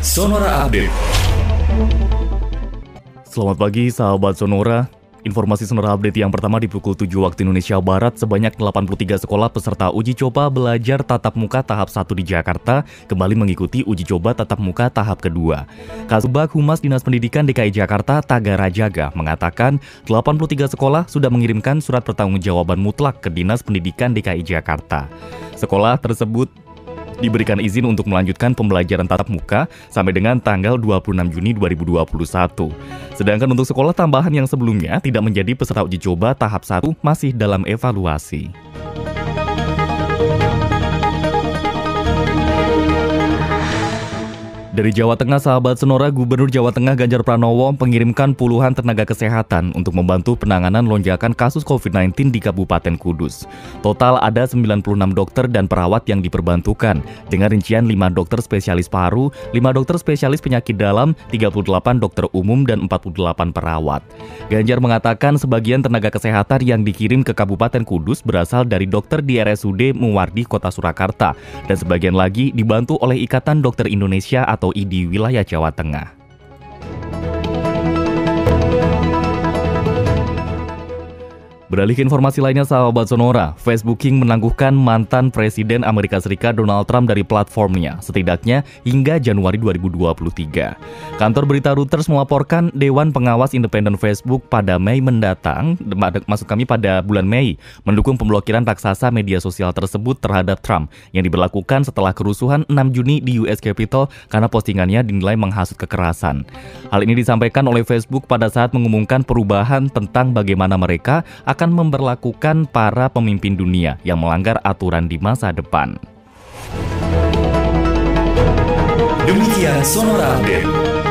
Sonora Update. Selamat pagi sahabat Sonora. Informasi Sonora Update yang pertama di pukul 7 waktu Indonesia Barat sebanyak 83 sekolah peserta uji coba belajar tatap muka tahap 1 di Jakarta kembali mengikuti uji coba tatap muka tahap kedua. Kasubag Humas Dinas Pendidikan DKI Jakarta Tagara Jaga mengatakan 83 sekolah sudah mengirimkan surat pertanggungjawaban mutlak ke Dinas Pendidikan DKI Jakarta. Sekolah tersebut diberikan izin untuk melanjutkan pembelajaran tatap muka sampai dengan tanggal 26 Juni 2021. Sedangkan untuk sekolah tambahan yang sebelumnya tidak menjadi peserta uji coba tahap 1 masih dalam evaluasi. Dari Jawa Tengah, sahabat Sonora, Gubernur Jawa Tengah Ganjar Pranowo mengirimkan puluhan tenaga kesehatan untuk membantu penanganan lonjakan kasus COVID-19 di Kabupaten Kudus. Total ada 96 dokter dan perawat yang diperbantukan, dengan rincian 5 dokter spesialis paru, 5 dokter spesialis penyakit dalam, 38 dokter umum, dan 48 perawat. Ganjar mengatakan sebagian tenaga kesehatan yang dikirim ke Kabupaten Kudus berasal dari dokter di RSUD Muwardi, Kota Surakarta, dan sebagian lagi dibantu oleh Ikatan Dokter Indonesia atau atau ID wilayah Jawa Tengah. Beralih ke informasi lainnya sahabat Sonora, Facebook King menangguhkan mantan Presiden Amerika Serikat Donald Trump dari platformnya, setidaknya hingga Januari 2023. Kantor berita Reuters melaporkan Dewan Pengawas Independen Facebook pada Mei mendatang, maksud kami pada bulan Mei, mendukung pemblokiran raksasa media sosial tersebut terhadap Trump yang diberlakukan setelah kerusuhan 6 Juni di US Capitol karena postingannya dinilai menghasut kekerasan. Hal ini disampaikan oleh Facebook pada saat mengumumkan perubahan tentang bagaimana mereka akan akan memperlakukan para pemimpin dunia yang melanggar aturan di masa depan. Demikian Sonora Update.